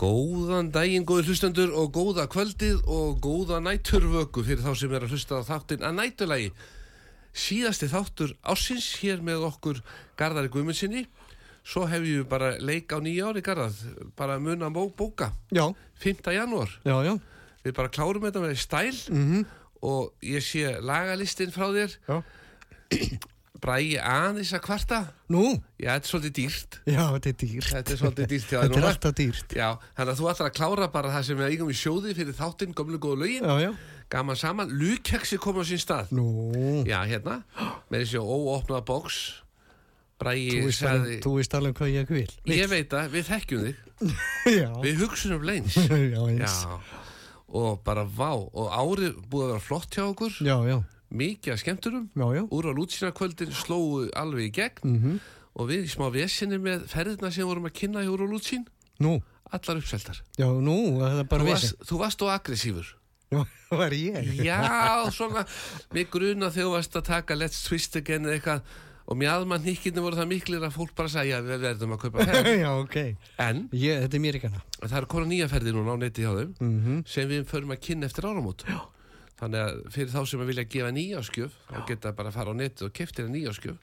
Góðan daginn, góði hlustendur og góða kvöldið og góða næturvöku fyrir þá sem er að hlusta á þáttin að nætulagi. Síðasti þáttur ásins hér með okkur Garðari Guðmundsinni. Svo hef ég bara leik á nýja ári Garðar, bara mun að bó- bóka, Já, 5. janúar. já, já. Við bara klárum þetta með stæl Mm og ég sé lagalistin frá þér. Já. Bræði aðeins að kvarta. Nú, Já, þetta er svolítið dýrt. já, þetta er dýrt. Þetta er svolítið dýrt Þetta er alltaf dýrt. Já, þannig að þú ætlar að klára bara það sem við eigum í sjóði fyrir þáttinn, gömlu góðu lögin, Já, já. gaman saman, lúkeksi kom á sín stað. Nú, Já, hérna, með þessi óopnaða bóks, Bræði sagði, þú veist alveg hvað ég vil. ég veit að við þekkjum þig, Já, við hugsunum leins. já, eins. Já, og bara vá, og árið búið að vera flott hjá okkur, Já, já, mikið að skemmturum, já, já. úr á lútsínakvöldin slóu alveg í gegn Mm og við í smá vesinni með ferðina sem vorum að kynna hjá úr á lútsín, Nú, allar uppseltar. já, nú, það er bara varst, þú varst og aggressífur. Já, var ég? Já, svona, mig gruna þegar þú varst að taka Let's Twist Again eða eitthvað og mjadmann hikkinni voru það miklir að fólk bara sagði að við verðum að kaupa ferð Já, ok. en Ég, þetta er mér ekki hana. það eru konar nýja ferðir núna á neti hjá þeim Mm sem við förum að kynna eftir áramót Já. Þannig að fyrir þá sem að vilja gefa nýjáskjöf þá geta bara að fara á netið og keftir að nýjáskjöf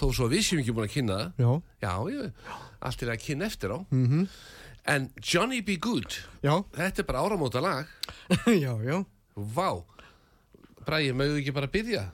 þó svo að við séum ekki búin að kynna það. Já. já, ég, allt er að kynna eftir á. Mm en Johnny Be Good Já, þetta er bara áramóta lag já, já. vá. Bræði, mögðu ekki bara byrja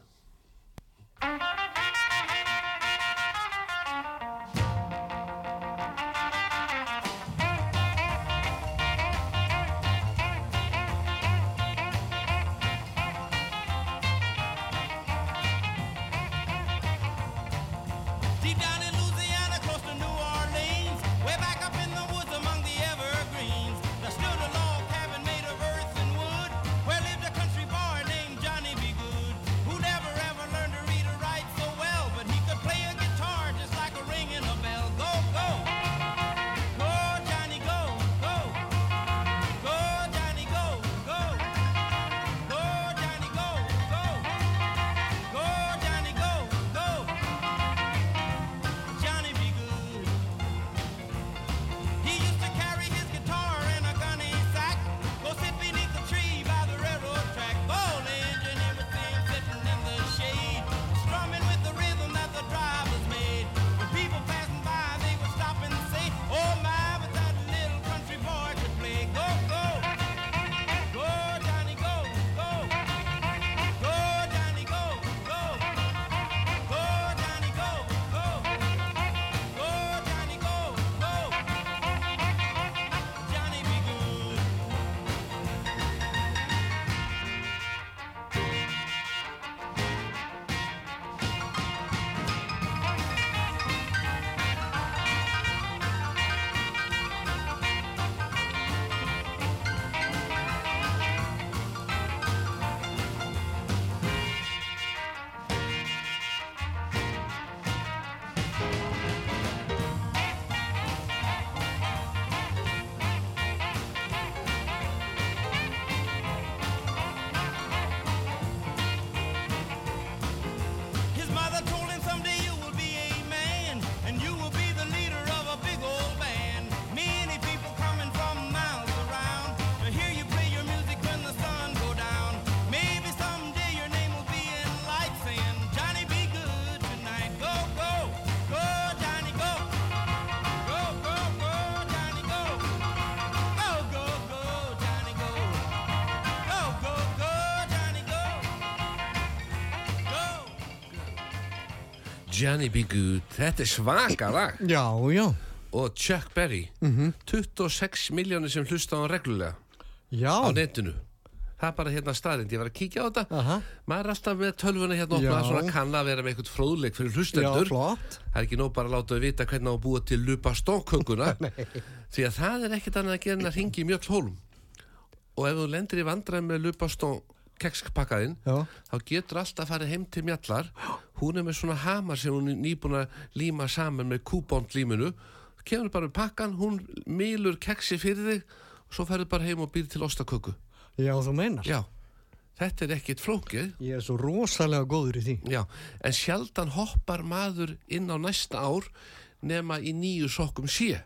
Johnny Be Good, þetta er svaka lag. Já, já. og Chuck Berry. 26 miljónir sem hlusta á hann reglulega. Já. á netinu. Það er bara hérna staðrind, ég var að kíkja á þetta. Aha. maður er alltaf með tölvuna hérna opnað Já. svona kann að vera með eitthvað fróðleik fyrir hlustendur. Flott. það er ekki nóg bara að láta þau vita hvernig á að búa til lupa stókkökuna því að það er ekkert annað að gera en að ringi mjög hólum. Og ef þú lendir í vandræð með lupa kekspakkaðinn Já. þá getur alltaf farið heim til mjallar hún er með svona hamar sem hún er nýbúin að líma saman með kúbóndlíminu kemur bara með pakkan, hún milur keksi fyrir þig og svo ferður bara heim og býr til ostaköku Já, þú meinar. já, þetta er ekkit flókið Ég er svo rosalega góður í því. já, en sjaldan hoppar maður inn á næsta ár nema í nýju sokkum sé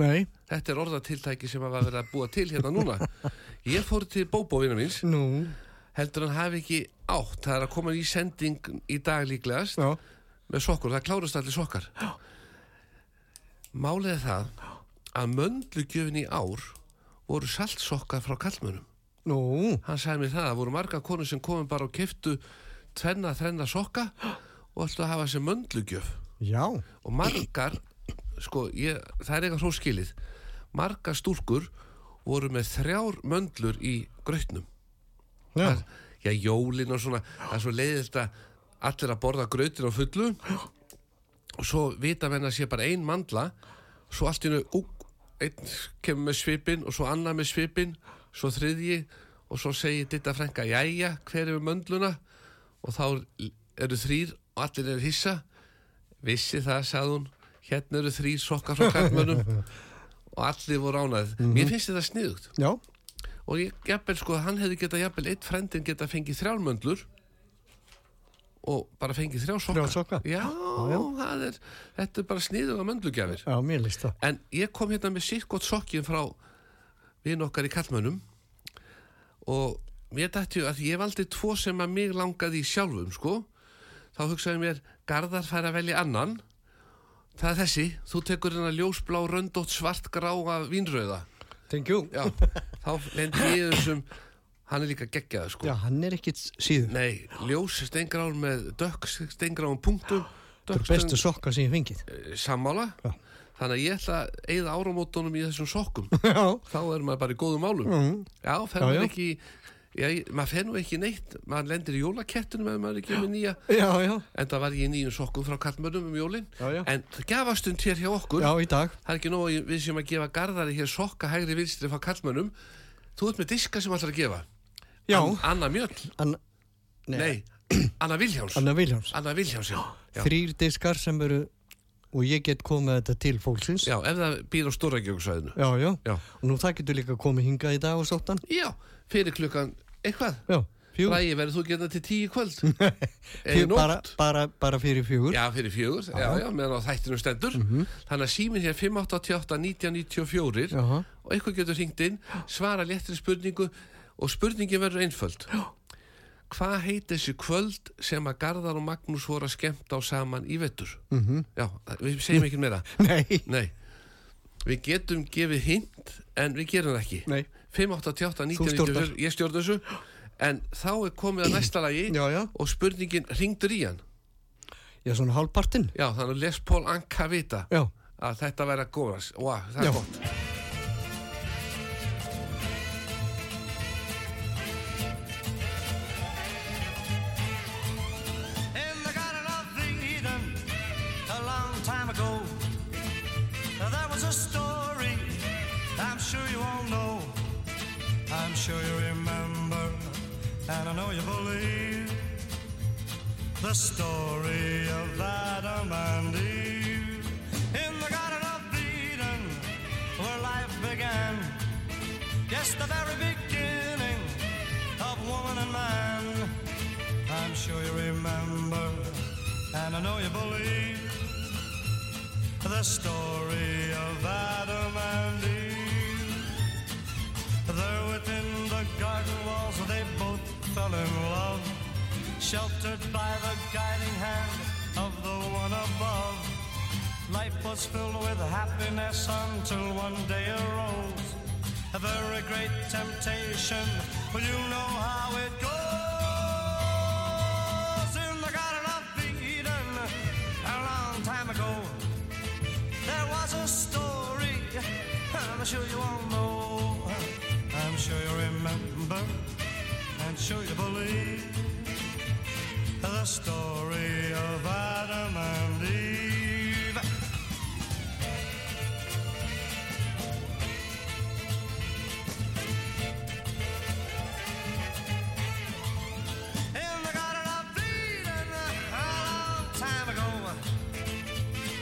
Nei. þetta er orðatiltæki sem að vera að búa til hérna núna ég fór til bóbóvina míns Nú. Heldur hann hafi ekki átt. Það er að koma í sending í dag líklegast Já. með sokkur, það klárast allir sokkar. Málið er það að möndlugjöfin í ár voru saltsokkar frá kallmönum Nú. hann sagði mér það, það voru marga konur sem komum bara og keftu tvenna, þrenna sokka og ættu að hafa sem möndlugjöf Já. og margar sko, ég, það er eitthvað svo skilið. Margar stúlkur voru með þrjár möndlur í grautnum Já. Já, jólin og svona það er svo leiðilt að allir að borða grautin á fullu. Og svo vita menn að sé bara ein mandla svo allt í hennu einn kemur með svipin og svo annar með svipin svo þriðji og svo segir Ditta frænka, jæja, hver er með möndluna? Og þá eru þrýr og allir eru hissa. Vissi það, sagði hún. Hérna eru þrýr sokkar frá kallmönnum og allir voru ánæð mér finnst þetta sniðugt. Já. Og ég, jafnvel sko, hann hefði getað jafnvel eitt frendin getað fengið þrjálmöndlur og bara fengið þrjá sokka. Sokka? Já, já. Það er, þetta er bara sniðuga möndlugjafir. Já, mér líst það. En ég kom hérna með sitt gott sokkin frá vinn okkar í kallmönnum og mér dætti að ég valdi tvo sem að mig langaði í sjálfum, sko. Þá hugsaði mér, Garðar fær að velja annan. Það er þessi, þú tekur hérna ljósblá, röndótt, svart, gráa, vínröða. Thank you. Já, þá lendi ég þessum, hann er líka geggjaður, sko. Já, hann er ekkit síður. Nei, ljós steingrán með dökk steingrán punktum Það er bestu sokka sem ég fengið. sammála Já. þannig að ég ætla að eigða áramótunum í þessum sokkum Já. þá er maður bara í góðum málum Mm. já, fer maður ekki ég- maður fer nú ekki neitt maður lendir í jólakettunum ef maður er ekki með nýja Já, já. en það var ég í nýjum sokkum frá kallmönnum um jólin Já, já. en það gafastund hér hjá okkur það er ekki nóg að við sem að gefa garðari hér sokka hægri vinstri frá kallmönnum þú ert með diska sem ætlar að gefa Já. An Anna Mjöll, Anna, nei, Anna Viljáns Anna Viljáns. Anna Viljáns, já. já Þrýr diskar sem eru, og ég get komið þetta til fólksins. Já, ef það býr á Stóragjöngsvæðinu Já, já. Já. Og nú það getur líka komið hingað í dag og sóttan. Já, fyrir klukkan eitthvað Já. Fjögur. Rægi verður þú getað til tíu kvöld Eða Fjögur, bara, nótt bara, bara fyrir fjögur. Já, fyrir fjögur, já, já, meðan á þættinu stendur Þannig að síminn hér 588 1994 Jaha. og eitthvað getur hringt inn svara léttri spurningu og spurningin verður einföld Hvað heit þessi kvöld sem að Garðar og Magnús voru að skemmta á saman í vettur? -hmm. Já, við segjum ekki meira Nei. Nei, við getum gefið hint en við gerum það ekki Nei. 588 Þú stjórnar. 1994, ég stjórn þessu en þá er komið að næsta lagi Já, já. og spurningin ringdur í hann Já, svona hálfpartinn. já, þannig les Pól Anka vita Já. að þetta verða góðast Wow, það er gott the story of Adam and Eve. In the Garden of Eden, where life began, yes, the very beginning of woman and man. I'm sure you remember, and I know you believe the story of Adam and Eve. There within the garden walls, they both fell in love, sheltered by the guiding hand of the one above. Life was filled with happiness until one day arose a very great temptation. Well, you know how it goes in the Garden of Eden a long time ago. There was a story, I'm sure you all know. I'm sure you remember, and sure you believe the story of Adam and Eve. In the Garden of Eden a long time ago.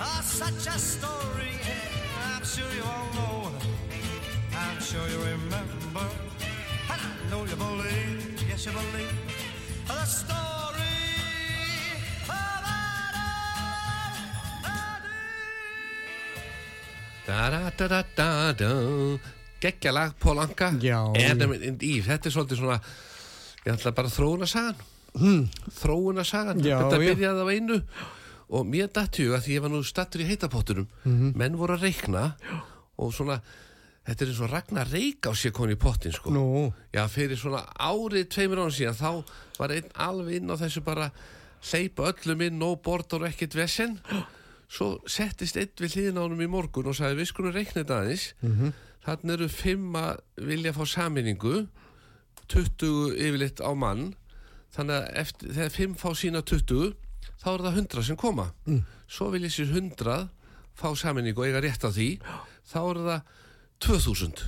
Oh, such a story, I'm sure you all know. I'm sure you remember, and I know you believe, yes you believe, the story Gekkja lag Pól Anka. Já, Adam and Eve, þetta er svolítið svona ég ætla bara þróuna sagan. Hmm. þróuna sagan. Já, þetta byrjaði á einu. Og mér dættu að því ég var nú stattur í heitapottunum. Mhm. menn voru að reikna og svona þetta er eins og Ragnar Reik á sér koni í pottin sko. Nú, Já, fyrir svona árið tveimur án síðan þá var einn alveg inn á þessu bara hleypa öllum inn, no og ekkert vesen svo settist einn við honum í morgun og sagði við skulum reikna þetta aðeins. Þannig eru fimm að vilja fá saminningu 20 yfirleitt á mann. Þannig að eftir, þegar fimm fá sína 20 þá er það 100 sem koma. Svo vilja sér 100 fá saminningu og eiga rétt á því. Þá er það 2000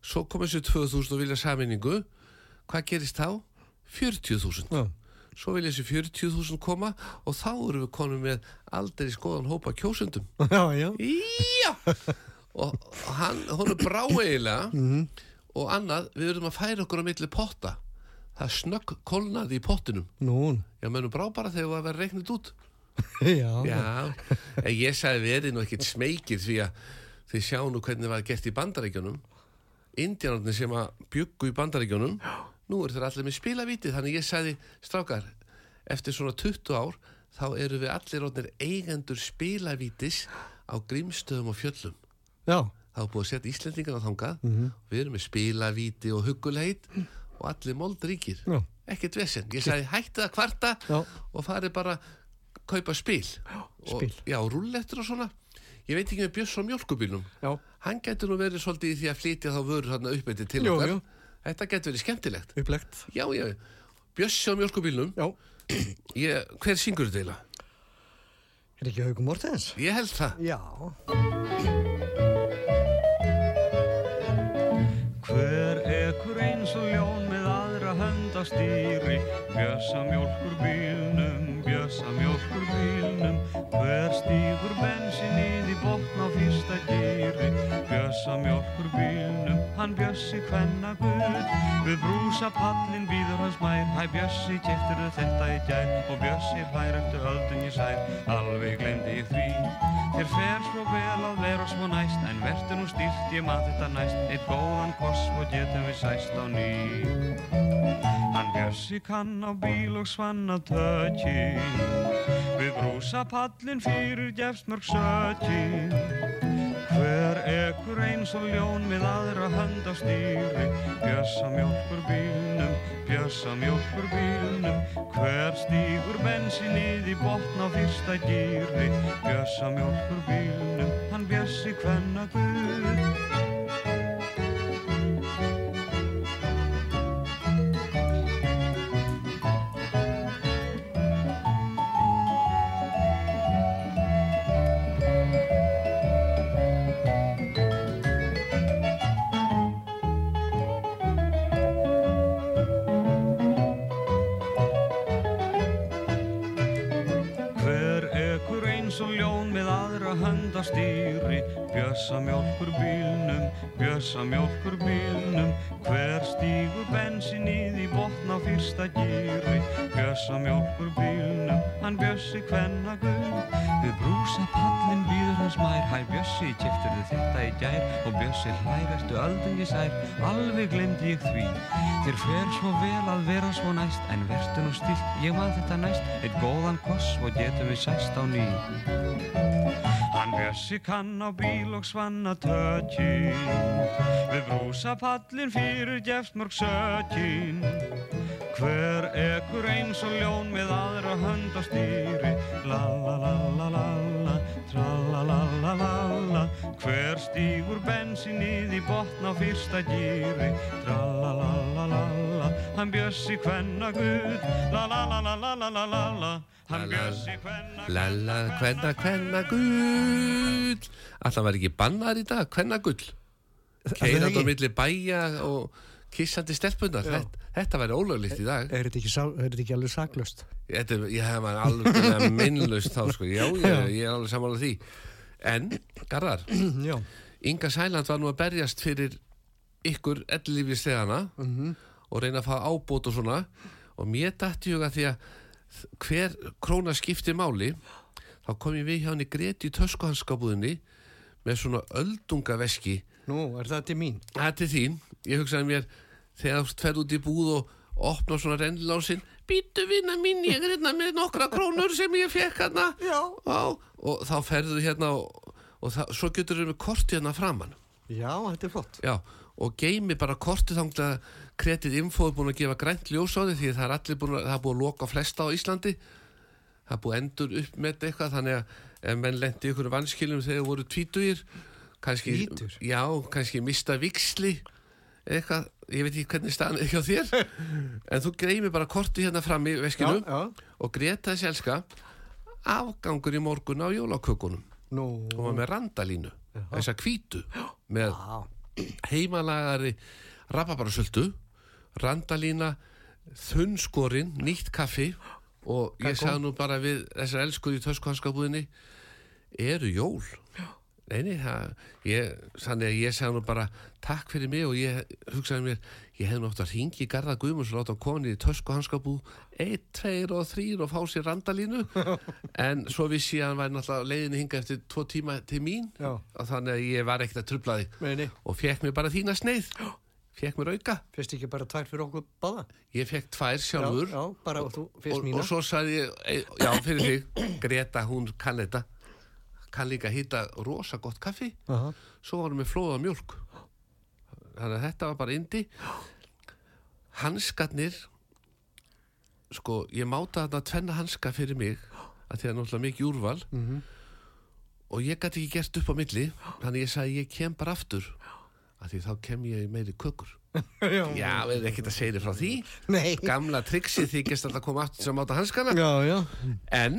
svo koma sér 2000 og vilja saminningu hvað gerist þá? 40.000 já. Svo vilja sér 40.000 koma og þá erum við konum með aldrei skoðan hópa kjósundum Já, já. Já. Og hann, hún er brá eiginlega og annað, við verðum að færa okkur á milli potta. Það snögg kolnaði í pottinum. Nú, já, mennum brá bara þegar það vera reiknit út. Já. já, ég sagði verið nú ekkit smekir því að þið sjá nú hvernig það var gert í bandaríkjunum. Indjánarnir sem að byggu í bandaríkjunum nú eru þeir allir með spilavíti þannig ég sagði, strákar eftir svona 20 ár þá eru við allir orðnir eigendur spilavítis á grímstöðum og fjöllum. Já, þá er búið að setja Íslendingarna þangað. Við erum með spilavíti og huggulheit og allir moldríkir. Ekkert vesen, ég sagði hættið að kvarta Já. og farið bara kaupa spil. Og, spil. já, rúllettur og svona. Ég veit ekki með Björns á mjölkubílnum já. hann getur nú verið svolítið í því að flytja þá vörur hann upp eitthvað til okkar. Þetta getur verið skemmtilegt Upplegt. já, já, Björns á mjölkubílnum Já. ég, hver syngur þetta eiginlega? Er ekki Haugum Mortens? ég held það Já. Hver ekur eins og ljón með aðra hönd á stýri Bjössa mjólkur bílnum, bjössa mjólkur bílnum Hver stígur bensinnið í botn á fyrsta gýri Bjössa mjólkur bílnum, hann bjössi hvenna guð Við brúsa pallin býður hans mær Hæ bjössi, keftur þetta í gær? Og bjössi hlær eftir öldun ég sær. Alveg glemdi ég því. Þér fer svo vel að vera svo næst En verður nú stílt, ég maður þetta næst. Eitt góðan koss og getum við sæst á ný. Hann bjössi kann á bíl og svanna tökin. Við brúsa pallin fyrir gefst mörg sökin Hver ekur eins og ljón með aðra hönd á stýri? Bjössa mjólkur bílnum, bjössa mjólkur bílnum. Hver stígur bensinnið í botn á fyrsta gýri Bjössa mjólkur bílnum, hann bjössi hvenna guð bjössi hvenna guð. Við brúsa pallin býður hans mær. Hæ bjössi, keftur þetta í gær? Og bjössi hlær eftir öldungi sær? Alveg glemdi ég því. Þér fer svo vel að vera svo næst En vertu nú stilt, ég maður þetta næst. Eitt góðan koss og getum við sæst á ný. Hann bjössi kann á bíl og svanna tökin. Við brúsa pallin fyrir gefst mörg sökin Hver ekkur eins og ljón með aðra hönd á stýri Lalalalala, tralalalala Hver stýgur bensinnið í botna fyrsta gýri Tralalalala, hann bjössi hvenna gud Lalalalalala, hann bjössi hvenna gud Lala, hvenna, hvenna gud Alltaf var ekki bannar í dag, hvenna gull Keirand á milli bæja og kissandi stelpunar þetta, þetta væri ólöglist í dag. Er þetta ekki, er ekki alveg saklust? Þetta, ég hef maður alveg minnlust þá sko, já, ég, ég er alveg sammála því. En, Garðar. Inga Sæland var nú að berjast fyrir ykkur ellífistegana Mhm. og reyna að fá ábót og svona. Og mér dætti huga því að hver króna skiptir máli þá kom ég við hjá henni Greti í töskuhanskabúðinni með svona öldungaveski. Nú, er það til mín? það er til þín, ég hugsaði mér þegar þú ferð út í búð og opna svona rennlásin býtu vinna mín, ég er hérna með nokkra krónur sem ég fekk hérna. Já. og þá ferðu hérna og, og það, svo getur þau með korti hérna framann Já, þetta er flott. Já, og geimi bara kortið þangla kredit info er búin að gefa grænt ljós á því því það er allir búin að, það er búin að loka flesta á Íslandi. Það er búin að endur upp með eitthvað þannig að ef menn lendi ykkur vanskiljum þegar voru tvítugir kannski, já, kannski mista viksli eitthvað, ég veit ekki hvernig staðan er hjá þér en þú greimi bara kortið hérna fram í veskinu já. og Greta þessi elska afgangur í morgun á jólakökunum. Nú, og var með randalínu þessa hvítu með já. heimalagari rababarasöldu randalína þunnskorinn, nýtt kaffi og ég sagði nú bara við þessar elskuð í töskuhanskabúðinni eru jól Nei, nei, það, ég, þannig að ég segði nú bara takk fyrir mig og ég hugsaði mér, ég hefði nú oft að ringi Garða Guðmunds og láta hann koni í tösku hanskapú, eitt, tveir og þrýr og fá sér randalínu, en svo vissi ég að hann væri náttúrulega leiðinni hinga eftir tvo tíma til mín, Já. og þannig að ég var ekkert að trubla því Nei, nei, og fekk mér bara þína sneið, fekk mér auka, fyrst ekki bara tvær fyrir okkur báða? ég fekk tvær sjálfur. Já, já, bara og og, mína. og svo sagði ég, já, fyrir þig, Greta, hún kann þetta, kann líka hýta rosa gott kaffi, Aha. svo varum við flóða mjölk þannig að þetta var bara indi hanskarnir sko, ég máta þarna tvenna hanska fyrir mig að því að náttúrulega mikið úrval. Mhm. og ég gæti ekki gert upp á milli þannig ég sagði ég kem bara aftur. Að því þá kem ég meiri kökur já, já, við erum ekkert að segja þér frá því. Nei. gamla trixið þykist alltaf að koma aftur sem máta hanskana. Já, já, en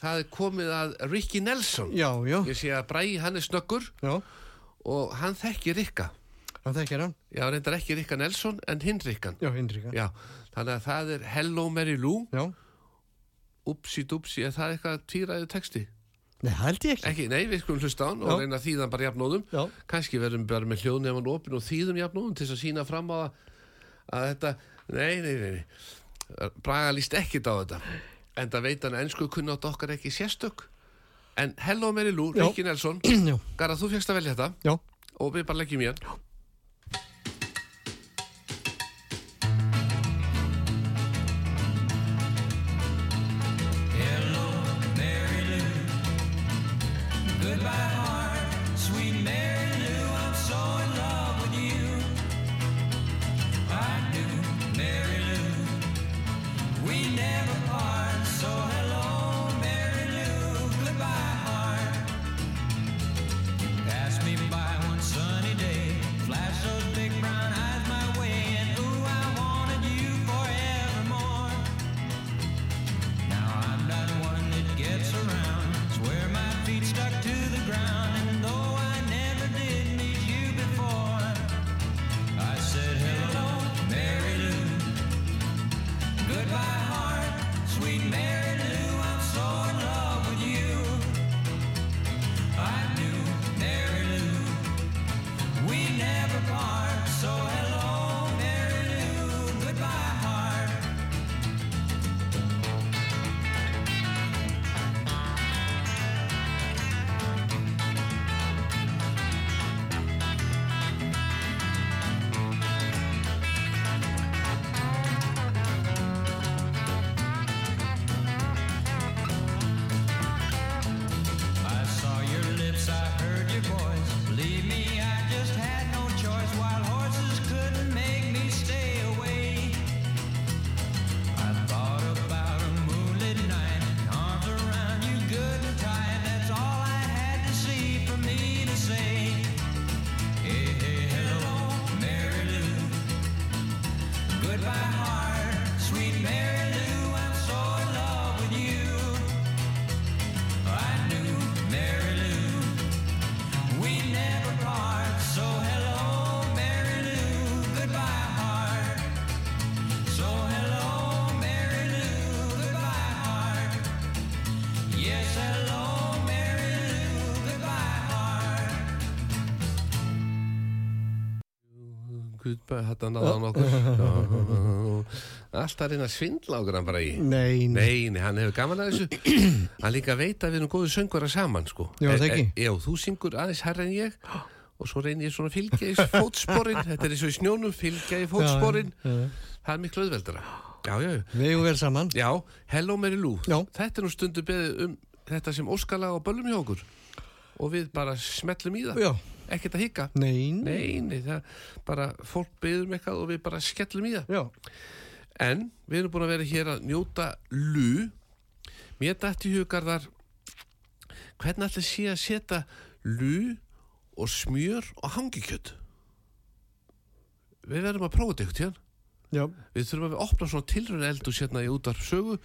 það er komið að Ricky Nelson. Já, já, ég sé að Bræi hann er snöggur já, og hann þekkir Rikka. Það þekkir hann. Já, reyndar ekki Rikka Nelson en hinn. Já, þannig að það er Hello Mary Lou, upsi dupsi, er það eitthvað týraðu texti? Nei, held ég ekki. Ekki, nei, við skulum hlusta á hann og Já. reyna að þýða hann bara jafnóðum. Já. Kannski verðum bara með hljóðnefn opin og þýðum jafnóðum til að sína fram á að, að þetta, nei, nei, nei, nei. Braga líst ekkit á þetta. En það veit hann að ennsku kunnátt okkar ekki sérstök. En Mary Lou, Já. Rikki Nelson, já, Garðar, þú fegst að velja þetta já, og við bara leggjum í hann. Goodbye, Þetta náða hann okkur. Alltaf að reyna að svindla okkur hann bara í. nei, nei, Nei, hann hefur gaman að þessu. Hann líka veit að við erum góðu söngvara saman, sko. Já, það E- ekki. e- Já, þú syngur aðeins herra en ég og svo reynir ég svona að fylgja í fótsporin. Þetta er eins og í snjónum, fylgja í fótsporin. Það er miklu auðveldara. Já, já, já. Við eigum vel saman. Já, Hello Mary Lou. Já. Þetta er nú stundu beðið um þetta sem óskalag á böllum hjá okkur. Og við bara smellum í það. Já, Ekkert að hika. nei, Nei, nei, það bara fólk beður um eitthvað og við bara skellum í það. Já, En við erum búin að vera hér að njóta lu. Mér dætti hugarðar hvernig ætla sé að setja lu og smjör og hangikjöt. Við verðum að prófa þetta eitthvað hérna. já, Við þurfum að opna svona tilröna eldu sérna í útvarp sögu.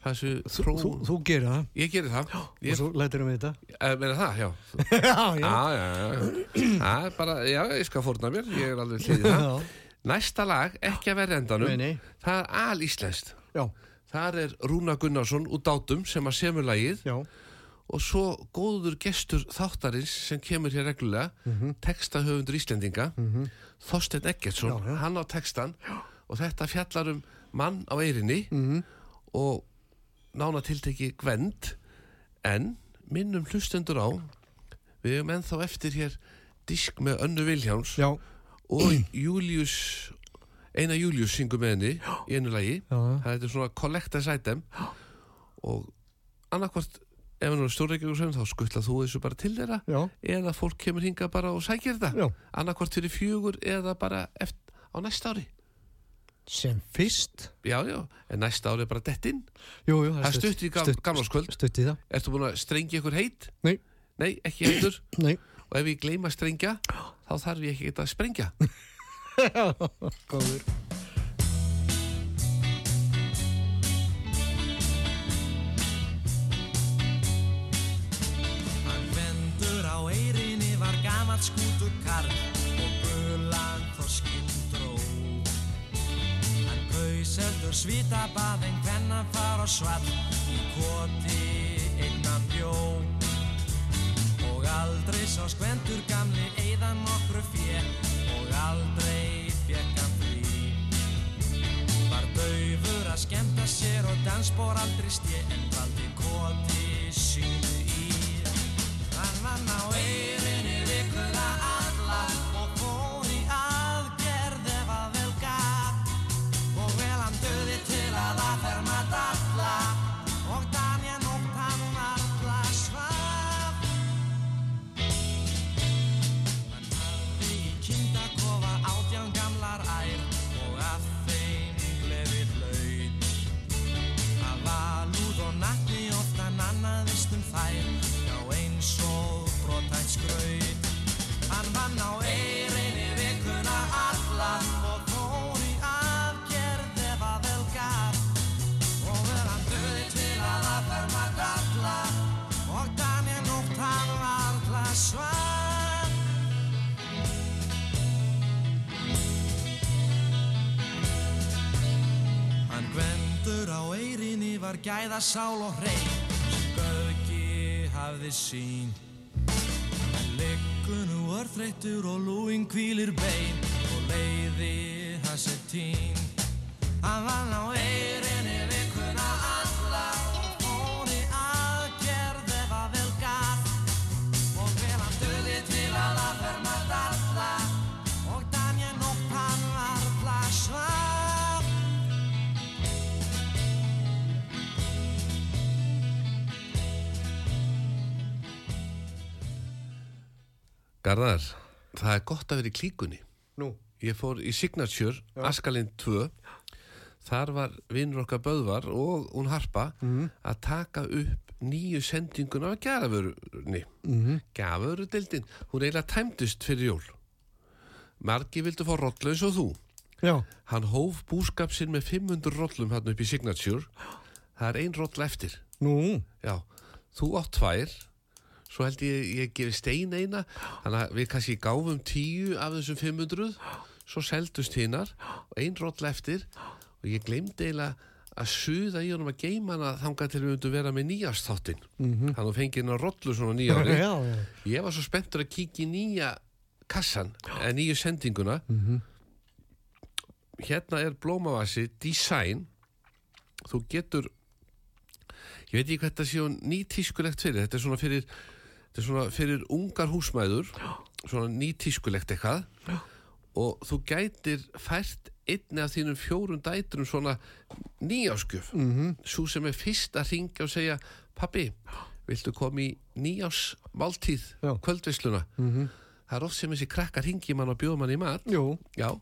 Þessu þró... þú, þú gerir það Ég gerir það. og Ég, svo lætur við þetta. eh, meina það, já. Já, já. Já, já, já. Er bara, já, ég skal fórna mér. Ég er alveg hlýðið það. Já, Næsta lag, ekki að vera endanum. nei, nei, Það er alíslenskt. já, Þar er Rúna Gunnarsson út átum sem að semur lagið já, og svo góður gestur þáttarins sem kemur hér reglulega textahöfundur Íslendinga Þorstein Eggertsson, Já, já. hann á textan og þetta fjallar um mann á eirinni og nána tilteki Gvend en minnum hlustendur á við hefum ennþá eftir hér disk með Önnu Viljáns Já, og Július eina Július syngur með henni í einu lagi. Já, það er svona collectors item. Og annarkvort ef hann er stórreikjum þá skuttla þú þessu bara til þeirra Já, eða fólk kemur hinga bara og sækir þetta. Já. annarkvort fyrir fjögur eða bara eftir, á næsta ári Sem fyrst. já já, en næsta ári er bara dett inn Jú, jú. það stutt í gam, gamlarskvöld Stutt í það. ertu búin að strengja ykkur heit? Nei, nei, ekki heldur nei. og ef ég gleyma að strengja þá þarf ég ekki að sprengja Góður. Kaus heldur svítabað en hvenna far og svall í koti innan bjó. Og aldrei sá skvendur gamli eiðan nokkru fjö og aldrei fekk hann frí. Var daufur að skemmta sér og dansbór aldrei stje en valdi koti sínu í. Hann vann á eirinni gæða sál og hrein sem göfgi hafði sín Hann liggur nú örþreyttur og lúin kvílir bein og leiði hans er tín. Hann vann á eirinni Garðar, það er gott að vera í klíkunni. Nú. ég fór í Signature, Askalinn 2 þar var vinnur okkar Böðvar og hún Harpa að taka upp nýju sendinguna af gafurni mm gafurudildin, hún eiginlega tæmdist fyrir jól. Margi vildu fá rollu eins og þú. Já, hann hóf búskap sinn með 500 rollum hann upp í Signature. Það er ein roll eftir. Nú. Já, þú átt tvær svo held ég ég gefi stein eina. Þannig að við kannski gáfum tíu af þessum 500 svo seldust hinnar og ein roll eftir. Og ég glemdi eiginlega að suða í honum að geima hana þangað til við myndum vera með nýjastáttin mm -hmm. þannig að fengi hennar rollu svona nýjári Já, já. ég var svo spenntur að kíkja í nýja kassan, eða nýju sendinguna. Hérna er blómavasi design. Þú getur ég veit ekki hvað þetta sé nýtískulegt fyrir. Þetta er svona fyrir þetta er svona fyrir ungar húsmæður svona nýtískulegt eitthvað. Og þú gætir fært einni af þínum fjórum dætrum svona nýjáskjöf mm -hmm. svo sem er fyrst að ringja og segja pappi, viltu koma í nýjásmáltíð Já. kvöldvisluna -hmm. það er oft sem þessi krakkar ringi mann og bjóða mann í mat. Jú, já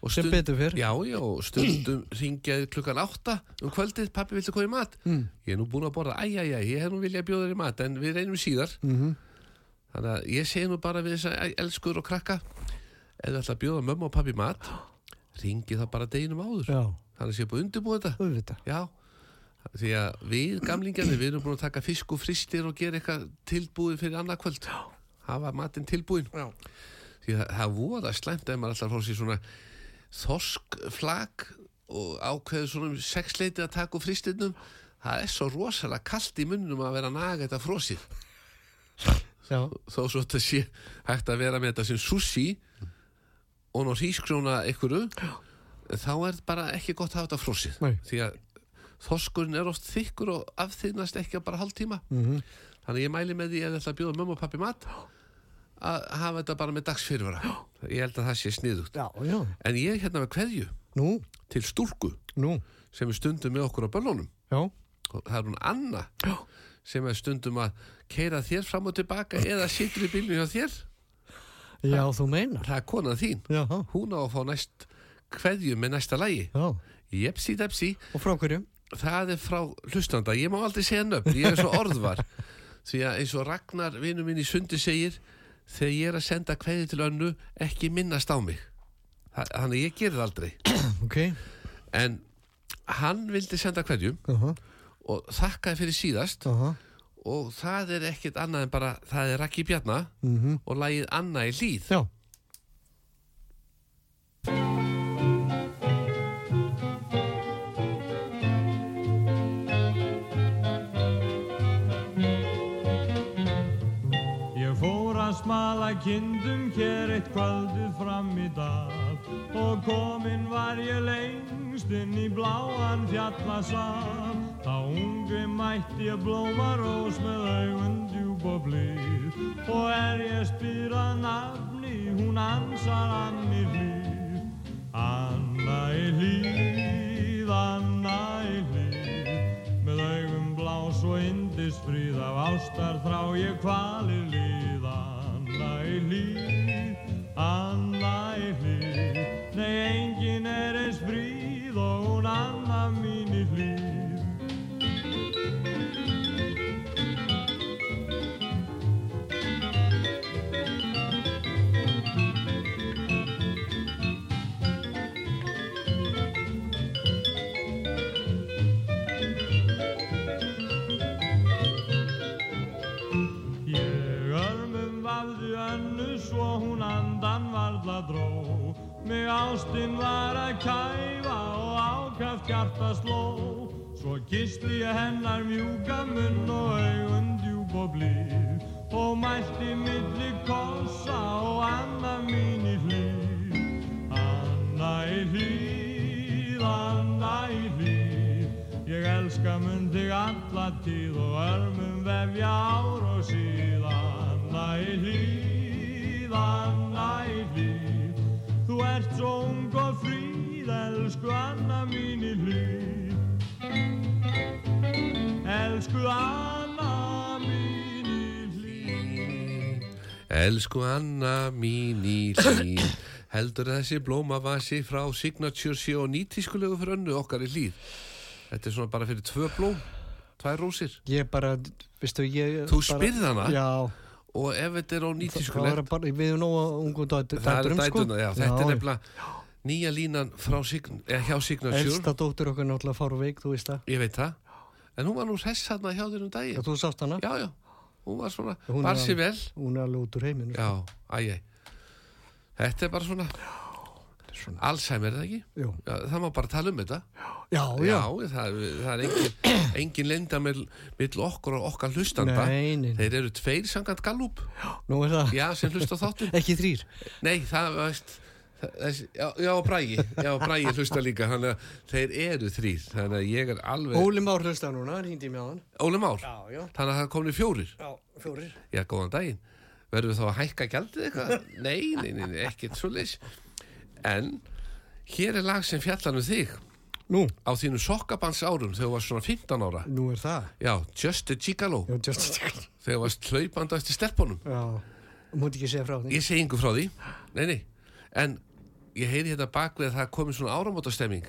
og Sem betur fer. já, já, stundum ringjaði klukkan átta um kvöldið, pappi viltu koma í mat? Mm. ég er nú búin að borða, æj, æj, æj, ég hef nú viljað bjóða þér í mat en við reynum síðar. Mhm. -hmm. þannig að ég segi nú bara við þess að elskur og krakka ef þú ætla að bjóða mömmu og pappi í mat ringi það bara deginum áður. Já, þannig að sé búið undirbúið þetta. Auðvitað. já, því að við gamlingarnir við erum búin að taka fisk og fristir og gera eitthvað tilbúið fyrir að þorskflag og ákveður svona um sexleiti að taka úr fristirnum það er svo rosalega kallt í munnum að vera að naga þetta frosið. Já, þó svo þetta sé hægt að vera með þetta sem sushi og ná hrískrjóna ykkuru þá er bara ekki gott að hafa þetta frosið. Nei. því að þorskurinn er oft þykkur og afþýðnast ekki á bara hálftíma. Mhm. þannig að ég mæli með því ef þetta bjóða mömmu og pappi mat að hafa þetta bara með dagsfyrirvara. Ég held að það sé sniðugt. Já, já. en ég er hérna með kveðju Nú, til stúlku nú, sem er stundum með okkur á böllunum. Já. og það er hún Anna sem er stundum að keira þér fram og tilbaka eða situr í bílnu hjá þér. Já, þú meinar. það er konan þín. Já, hún á að fá næst kveðju með næsta lægi já. jepsi depsi, Og frá hverju? það er frá hlustanda. Ég má aldrei segja nöfn, ég er svo orðvar. Því að eins og Ragnar vinnu minn í sundi segir þegar ég er að senda kveðju til önnu ekki minnast á mig Þa- þannig ég það aldrei Ok. en hann vildi senda kveðju Aha, og þakkaði fyrir síðast aha. og það er ekkert annað en bara það er Raki Bjarna Mhm. og lagið Anna í hlýð Já. Kindum hér eitt kvöldið fram í dag. Og kominn var ég lengst inn í bláan fjallasal. Þá ungi mætti ég blómarós með augun djúb og blíð. Og er ég spyr að nafni hún ansar Anni hlýð Anna í hlýð, Anna í hlýð með augum blás og indisfríð af ástar þrá ég kvalir líð Anna í first law. Elsku Anna mín í hlýð heldur þessi blómavasi frá Signature nýtískulegu fyrir önnu okkar í hlýð þetta er svona bara fyrir tvö blóm tvær rósir Ég bara, veistu, ég... Þú spyrð hana? Já. og ef þetta er á nýtískulegt bara, við erum nóga ungu dæturum, það er sko. dætuna, já, þetta er nefnilega nýja línan frá Sign, eh, hjá Signature Elsta dóttur okkar náttúrulega fár veik, þú veist það. ég veit það en hún var nú hress hérna hjá þér um Já, daginn þú sást hana? já, já, hún var svona, Hún var sér vel Hún er alveg út úr heiminu. sko. já, æj, æj þetta er bara svona svona. Alzheimer, er það ekki? Jú. Já, það má bara tala um þetta Já, já. það, það er engin, engin lenda með, með okkur og okkar hlustanda Nei, nei, nei. þeir eru tveir sangant það. já, sem hlusta þáttum Ekki þrýr. nei, það veist það- þess, já, já, Brægi, já, Brægi hlusta líka. Þannig að þeir eru þrýr þannig að ég er alveg Óli Már hlusta núna, hindi í mjáðan. Óli Már, Já, já. þannig að það komni fjórir? Já, fjórir. já, góðan daginn. Verður við þá að hækka gjaldið eitthvað? Nei, nei, nei, nei, ekkert svo leys en hér er lag sem fjallar um þig. Nú, á þínu sokkabans árum þegar þú varst svona 15 ára. Nú er það. já, Just a Gigolo. Já, just þegar þú varst hlaupandi ég heyri hérna bak við að það komið svona áramótastemming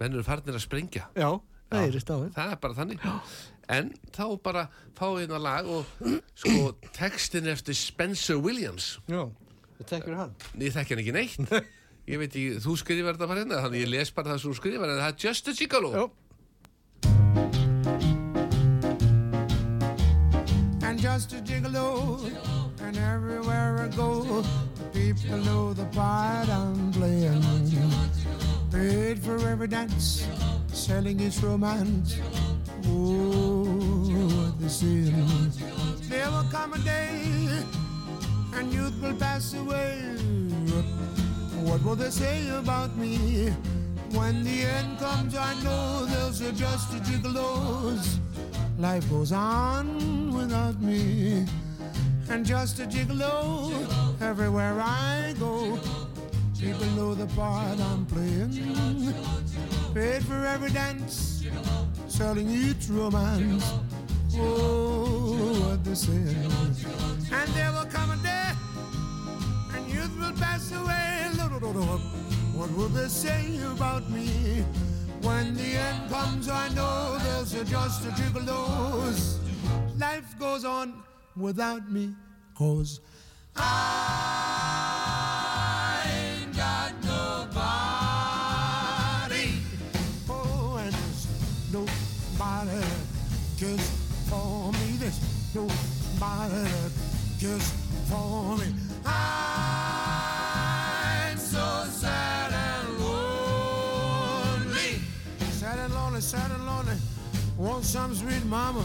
menn eru farnir að sprengja Já, það er stáðið. það er bara þannig en þá bara fáið hérna lag og sko textin eftir Spencer Williams Já, það tekkur hann. ég þekki hann ekki neitt ég veit ekki, þú skrifar þetta bara hérna þannig ég les bara það sem þú skrifar en það er Just a Gigolo Já. and just a gigolo. And everywhere I go, the people know the part I'm playing. Paid for every dance, selling its romance. Oh, they say. There will come a day and youth will pass away. What will they say about me? When the end comes, I know they'll say just a gigolos. Life goes on without me. And just a gigolo everywhere I go. People know the part I'm playing. Paid for every dance, selling each romance. Oh, what they say. And there will come a day, and youth will pass away. What will they say about me? When the end comes, I know there's just a gigolos. Life goes on without me, cause I ain't got nobody. Oh, and there's nobody cares for me. There's nobody cares for me. I'm so sad and lonely. Sad and lonely, sad and lonely. Want some sweet mama?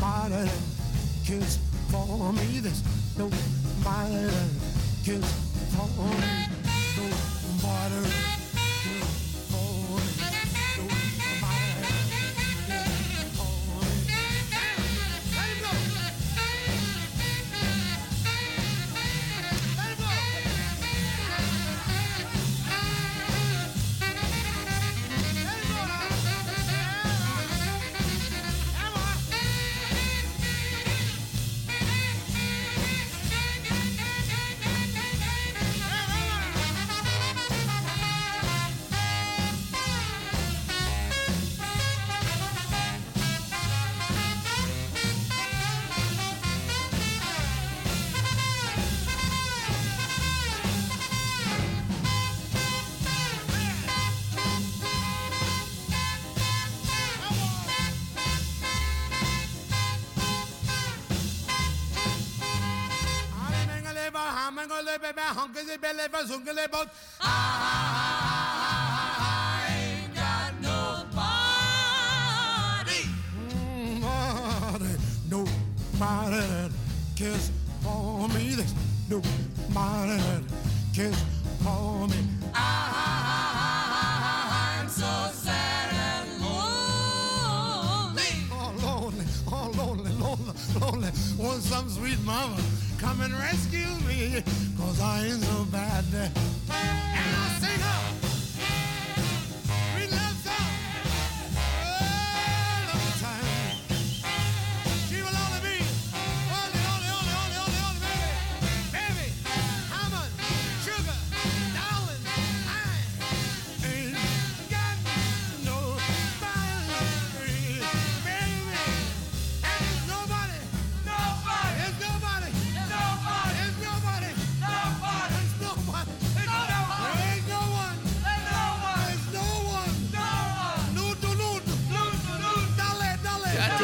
minor than kiss for me. There's no minor than kiss for me. No minor my. I, I, ain't got nobody. Nobody, nobody. Kiss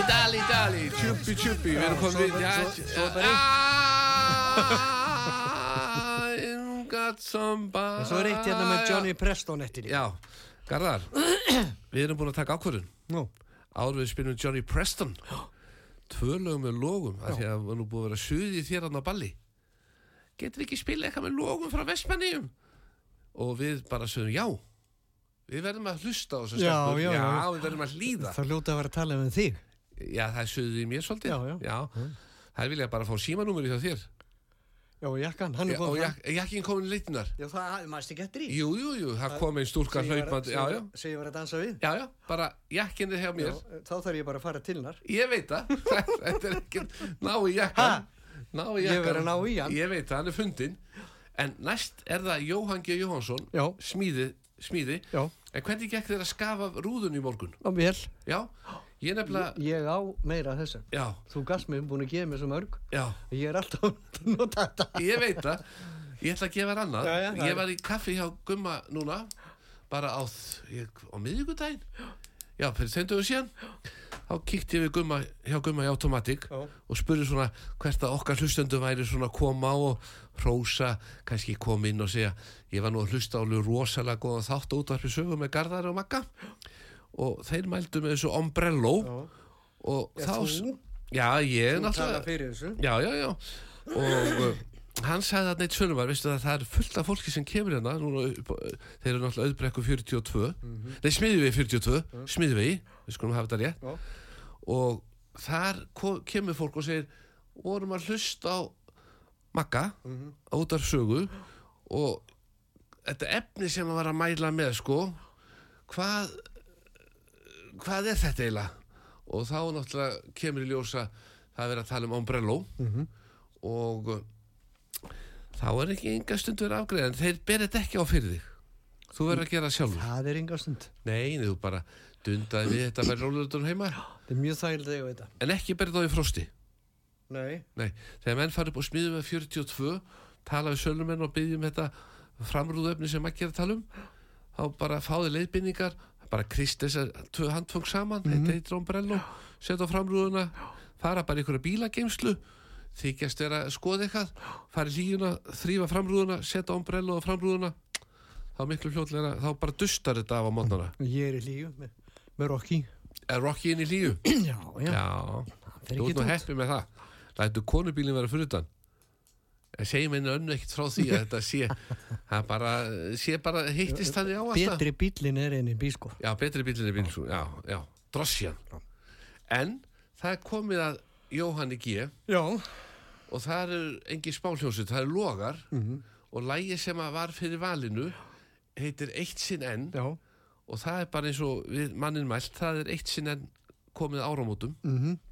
Dali, dali, tjuppi, tjuppi, við erum komin við, svo- já, svo- svo er eitt hérna með Johnny Preston eftir í. Já, Garðar, við erum búin að taka ákvörðun. Nú, Áður við spilum Johnny Preston. Tvö lögum með logum, af því að var nú búið að vera suði þér hann á balli. Getur ekki spila eitthvað með logum frá Vestmanniðum? Og við bara sögum já. Við verðum að hlusta á þessu Já, stelpur. já, já. já, við verðum að hlýða. það hljóta að vera að tala um þig. Já, það er í mér svolítið. Já, já. Það vilja bara fá símanúmeri hjá þér. Já, og jakkan, hann Já, er og komið jak jakkin komin leitinar. Já, það maður ekki eftir í. Jú, jú, jú, það kom einn stúlka hlaupandi. Já, já, Segir ég var að dansa við. já, já, bara jakkin er hjá mér. Já, þá þarf ég bara að fara til hennar. Ég veit það. Þetta er ekki, ná í jakkan. Ná í Ég jakkan. verð að ná í hann. Ég veit það, hann er fundinn. En næst er það Jóhann G. Jóhansson, Já. smíði, smíði. Já, En hvernig gekk þér að skafa rúðun í morgun? og vel. Já, Ég nefnilega, Ég á meira já, Þú gafst mér búin að gefa mér svo mörg. já, Ég er alltaf að nota þetta. ég veit það. Ég ætla að gefa þér annað. Já, já, ég er- var í kaffi hjá Gumma núna, bara á, ég, á miðvikudaginn. Já, fyrir þeimduðu síðan. Þá kíkti ég við Gumma, hjá Gumma í Automatic Já. og spurði svona hvert að okkar hlustendur væri svona að koma á og hrósa, kannski koma inn og segja ég var nú að hlusta álu rosalega góða þátt út af sögu með Garðar og Magga og þeir mældu með þessu Ombrello og Já, þá þú? já, ég náttúrulega já, já, já. Og uh, hann sagði að neitt svölumar veistu það, er fullt af fólki sem kemur hérna núna, á- þeir eru náttúrulega auðbrekku 42 nei, smiðvegi 42 smiðvegi, við skulum hafa þetta rétt. Já. og þar kemur fólk og segir vorum að hlusta á Magga á út af sögu og þetta efni sem að var að mæla með sko hvað hvað er þetta eiginlega? Og þá náttúrulega kemur í ljósa það er verið að tala um Ombrello og uh, þá er ekki enga stund verið afgreða en þeir berið þetta ekki á fyrir þig. Þú verður að gera það sjálfur. Það er enga stund. nei, þú bara dundaði við þetta með róluður heima. Það er mjög þægilega þegar þetta. en ekki berið þá í frosti. Nei. Nei, þegar menn fara upp og smiðu með 42 tala við sölumenn og byggjum þetta framrúðöfni sem ekki er að tala um þá bara fáði leiðbynningar bara krist þessar tvö handfang saman þetta heitir ombrello, setja á framrúðuna fara bara í einhverja bílageimslu þykjast vera að skoða eitthvað fara í líjuna, þrýfa framrúðuna setja ombrello á framrúðuna. Þá miklu fljótlega, þá bara dustar þetta af á mótnana Ég er í líu með, með Rocky. er Rocky inn í líju? Já, já. Já, þú ert nú heppið með það. Lætu konubílinn vera fyrir utan. En segjum henni önnu ekkert frá því að þetta sé Það bara, sé bara hittist þannig á alltaf Betri bílinn er enn í bískó. Já, betri bílinn er bíl Já, já, drossjan. En það er komið að Jóhanni G. Já. og það er engi spálhjónsut, það er logar. Og lægi sem að var fyrir valinu heitir Eitt sinn enn. Já. og það er bara eins og við mannin mælt, það er Eitt sinn enn komið áramótum. Mhm. Eitt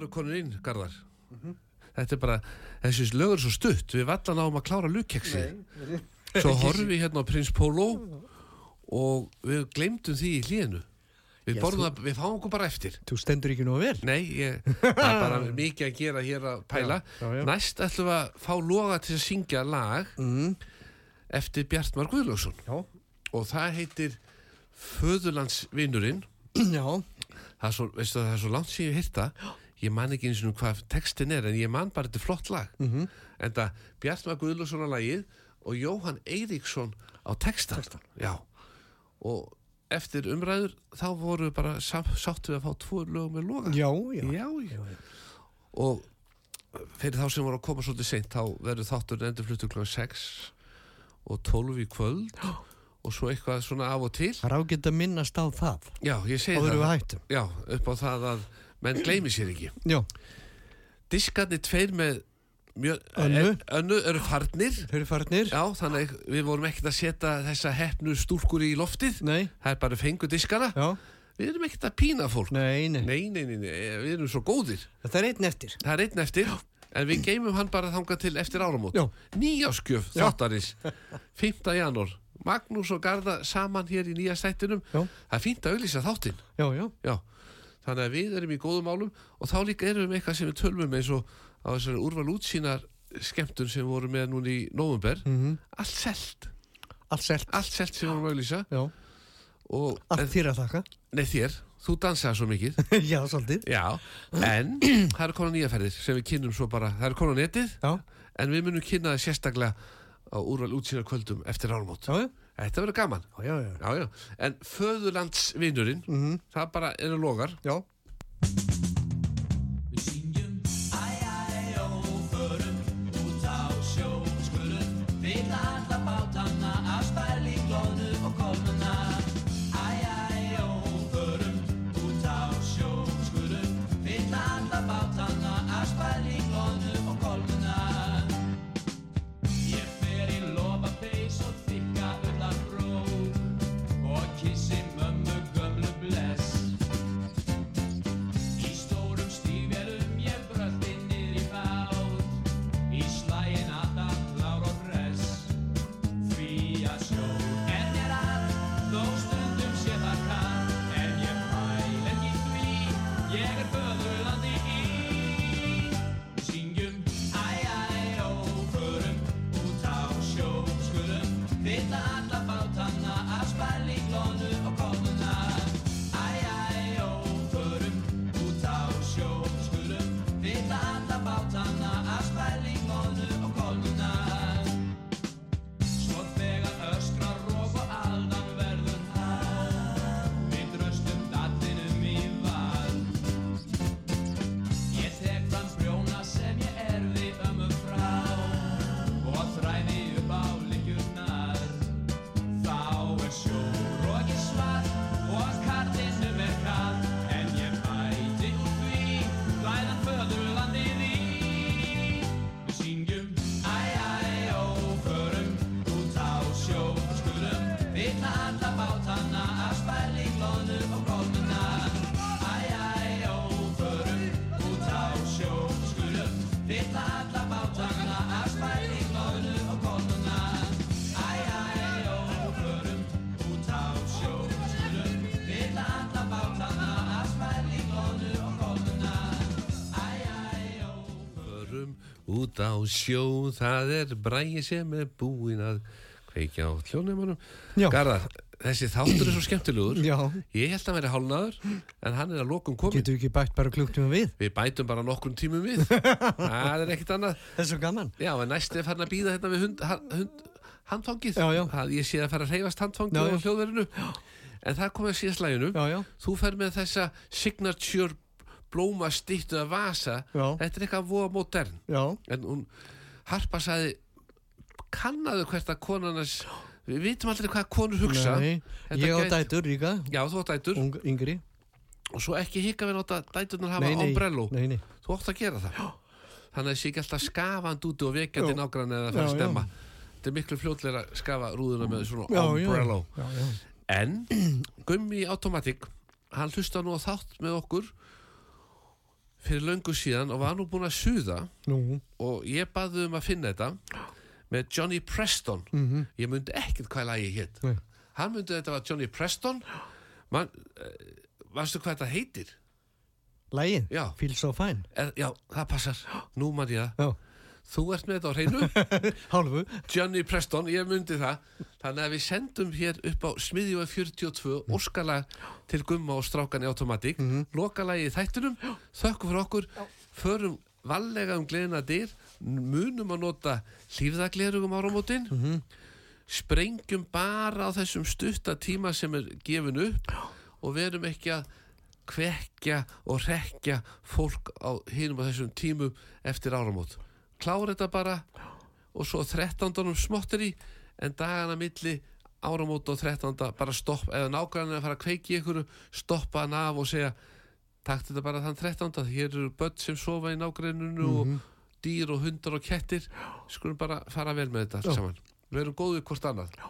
eru konur inn, Garðar. Þetta er bara, þessi lögur er svo stutt, við vallan áum að klára lukkeksi. Svo horfum við hérna á Prins Pólo og við glemdum því í hlíðinu. Við það, við fáum okkur bara eftir. Þú stendur ekki nú vel. Nei, ég, það er bara mikið að gera hér að pæla. Já, já, já. Næst ætlum við að fá loga til að syngja lag Mm. eftir Bjartmar Guðlaugsson Já. og það heitir Föðurlandsvinurinn. Já. Það er svo, veistu, það er svo langt síðan ég hýrta. Ég man ekki eins og hvað textin er en ég man bara þetta flott lag. Mhm. En það Bjartmar Guðlaugsson á lagið og Jóhann Eiríksson á textan. Textann. Já. Og eftir umræður þá voru bara sáttu við að fá tvo lög með loga. Já, já. Já, já. Og fyrir þá sem voru að koma svolítið seint þá verður þáttur endur fluttu kl. 6 og 12 í kvöld og svo eitthvað svona af og til. Það er ágætt að minnast á það. Já, ég segi Áður það. við hættum. Já, upp á það að menn gleymi sér ekki. Já. Diskarnir tveir með mjö, Önnu. önnu eru farnir. Þeir eru farnir. Já, þannig við vorum ekkert að setja þessa hefnu stúlkur í loftið. Nei. Það er bara fengu diskana. Já. Við erum ekkert að pína fólk. Nei, nei. Nei, nei, nei, nei, við erum svo góðir. Það er einn eftir. Það er einn eftir En við geymum hann bara þangað til eftir áramót Já. Nýjáskjöf Já. þáttarins 5. janúar Magnús og Garða saman hér í nýja stættinum Já. Það er fínt að auðlýsa þáttinn Já, já. Já. Þannig að við erum í góðum málum Og þá líka erum við eitthvað sem við tölvum eins og á þessari úrval útsýnar skemmtun sem við vorum með núna í november Mm Allt selt Allt selt. Allt selt sem vorum að og, Allt þér að þakka. Nei þér, þú dansaði svo mikið já, svolítið. Já, en það eru konar nýja ferðir sem við kynnum svo bara, það eru konar netið Já. en við munum kynna það sérstaklega á úrval útsýnar kvöldum eftir áramót. Já, já. Þetta verður gaman. Já, já, já. Já. En föðurlandsvinurinn, Mhm. það bara eru logar. Já. Á sjó, það er bræði sem er búinn að kveikja á hljóneimunum. Já. Garðar, þessi þáttur er svo skemmtilegur. Já. Ég held að hann veri hálnaður, en hann er að lokum komin. Getur ekki bætt bara klukktum við? Við bætum bara nokkrum tímum við. það er ekkert annað. Það er svo gaman. Já, en næst er farin að býða hérna við hund, hund, handfangið. Já, já. Það, ég sé að fara að reyfast handfangið á já. hljóðverinu. En það komið að síðast læginu. Þú fer með þessa signature blóma stýttu að vasa. Já. Þetta er eitthvað voða modern. Já. En hún, Harpa sagði, kannaðu hvert að konarnas, við vitum aldrei hvað konur hugsa. Nei. Ég á gæti- dætur líka. Já, þú átt dætur. Ung, yngri. Og svo ekki hika við láta dæturnar hafa ombrello. Þú átt að gera það. Já. Þannig að það sé ekki alltaf skafand úti og vekjandi nágrann eða að fara að stemma. Þetta er miklu fljótlega að skafa rúðuna með svona ombrello. En Gummi Automatic hann hlusta nú á þátt með okkur fyrir löngu síðan og var nú búin að suða Nú, og ég baði um að finna þetta með Johnny Preston. Ég myndi ekkert hvað lagi hétt Nei. hann myndi þetta var Johnny Preston. Man, uh, varstu hvað þetta heitir? Lægin, Já. Feel So Fine. Er, já, það passar, nú man ég það. Já, þú ert með þetta á hreinu. Hálfu. Johnny Preston, ég myndi það. Þannig að við sendum hér upp á smiðjúa 42 óskalag til Gumma og Strákan í Automatic. Mm -hmm. lokalagi í þættunum, þökkum fyrir okkur. Förum vallega um gleðina dyr, munum að nota hlýfðaglerugum áramótin. Sprengjum bara á þessum stutta tíma sem er gefin upp. Og verum ekki að kvekja og rekja fólk á hinum á þessum tímum eftir áramót klára þetta bara og svo 13. smottir í en dagana milli áramót og 13. bara stopp eða nákvæmlega að fara að kveiki ykkur stoppa hann af og segja takt þetta bara þann 13. hér eru börn sem sofa í nágreinunu og dýr og hundar og kettir skulum bara fara vel með þetta allt saman við erum góðið hvort annað Já.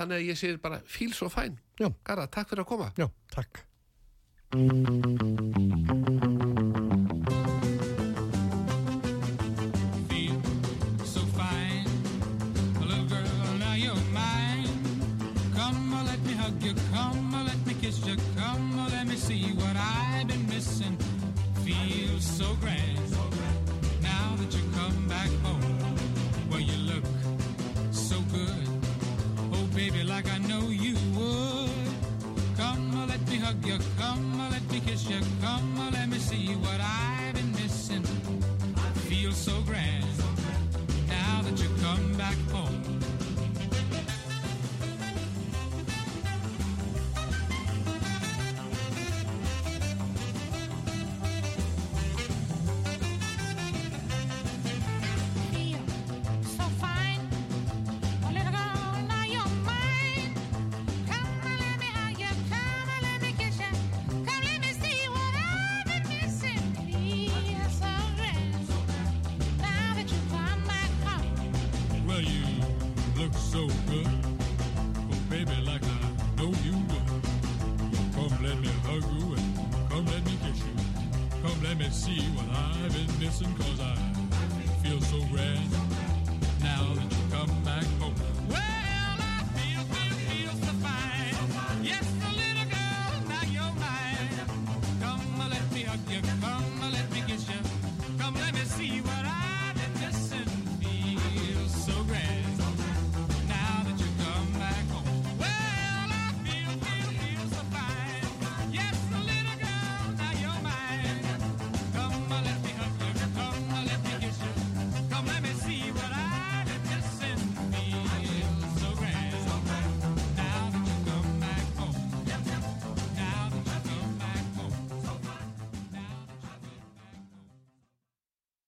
þannig að ég segir bara fíl svo fæn Já. Garða, takk fyrir að koma Já, takk like I know you would. Come let me hug you. Come let me kiss you. Come let me see what